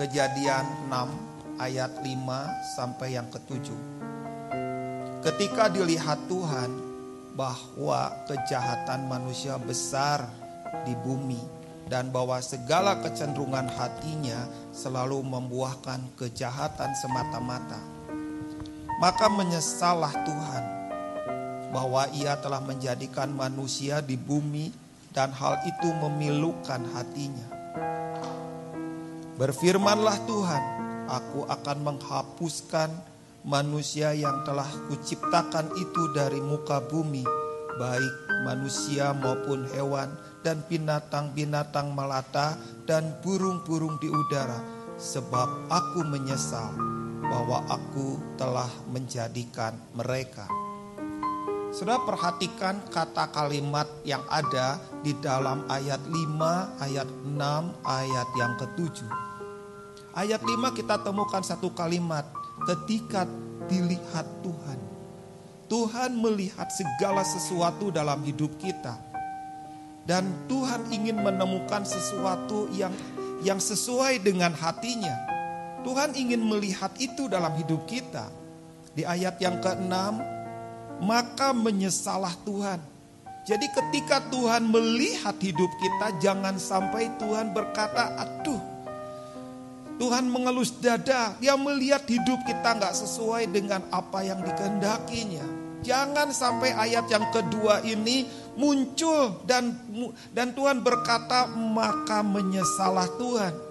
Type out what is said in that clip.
Kejadian 6 ayat 5 sampai yang ketujuh. Ketika dilihat Tuhan bahwa kejahatan manusia besar di bumi dan bahwa segala kecenderungan hatinya selalu membuahkan kejahatan semata-mata. Maka menyesallah Tuhan bahwa ia telah menjadikan manusia di bumi dan hal itu memilukan hatinya. Berfirmanlah Tuhan, aku akan menghapuskan manusia yang telah kuciptakan itu dari muka bumi, baik manusia maupun hewan dan binatang-binatang melata dan burung-burung di udara sebab aku menyesal bahwa aku telah menjadikan mereka. Sudah perhatikan kata kalimat yang ada di dalam ayat 5, ayat 6, ayat yang ketujuh. Ayat 5 kita temukan satu kalimat ketika dilihat Tuhan. Tuhan melihat segala sesuatu dalam hidup kita dan Tuhan ingin menemukan sesuatu yang yang sesuai dengan hatinya. Tuhan ingin melihat itu dalam hidup kita. Di ayat yang keenam, maka menyesalah Tuhan. Jadi ketika Tuhan melihat hidup kita, jangan sampai Tuhan berkata, aduh, Tuhan mengelus dada, dia melihat hidup kita nggak sesuai dengan apa yang dikehendakinya. Jangan sampai ayat yang kedua ini muncul dan dan Tuhan berkata maka menyesalah Tuhan.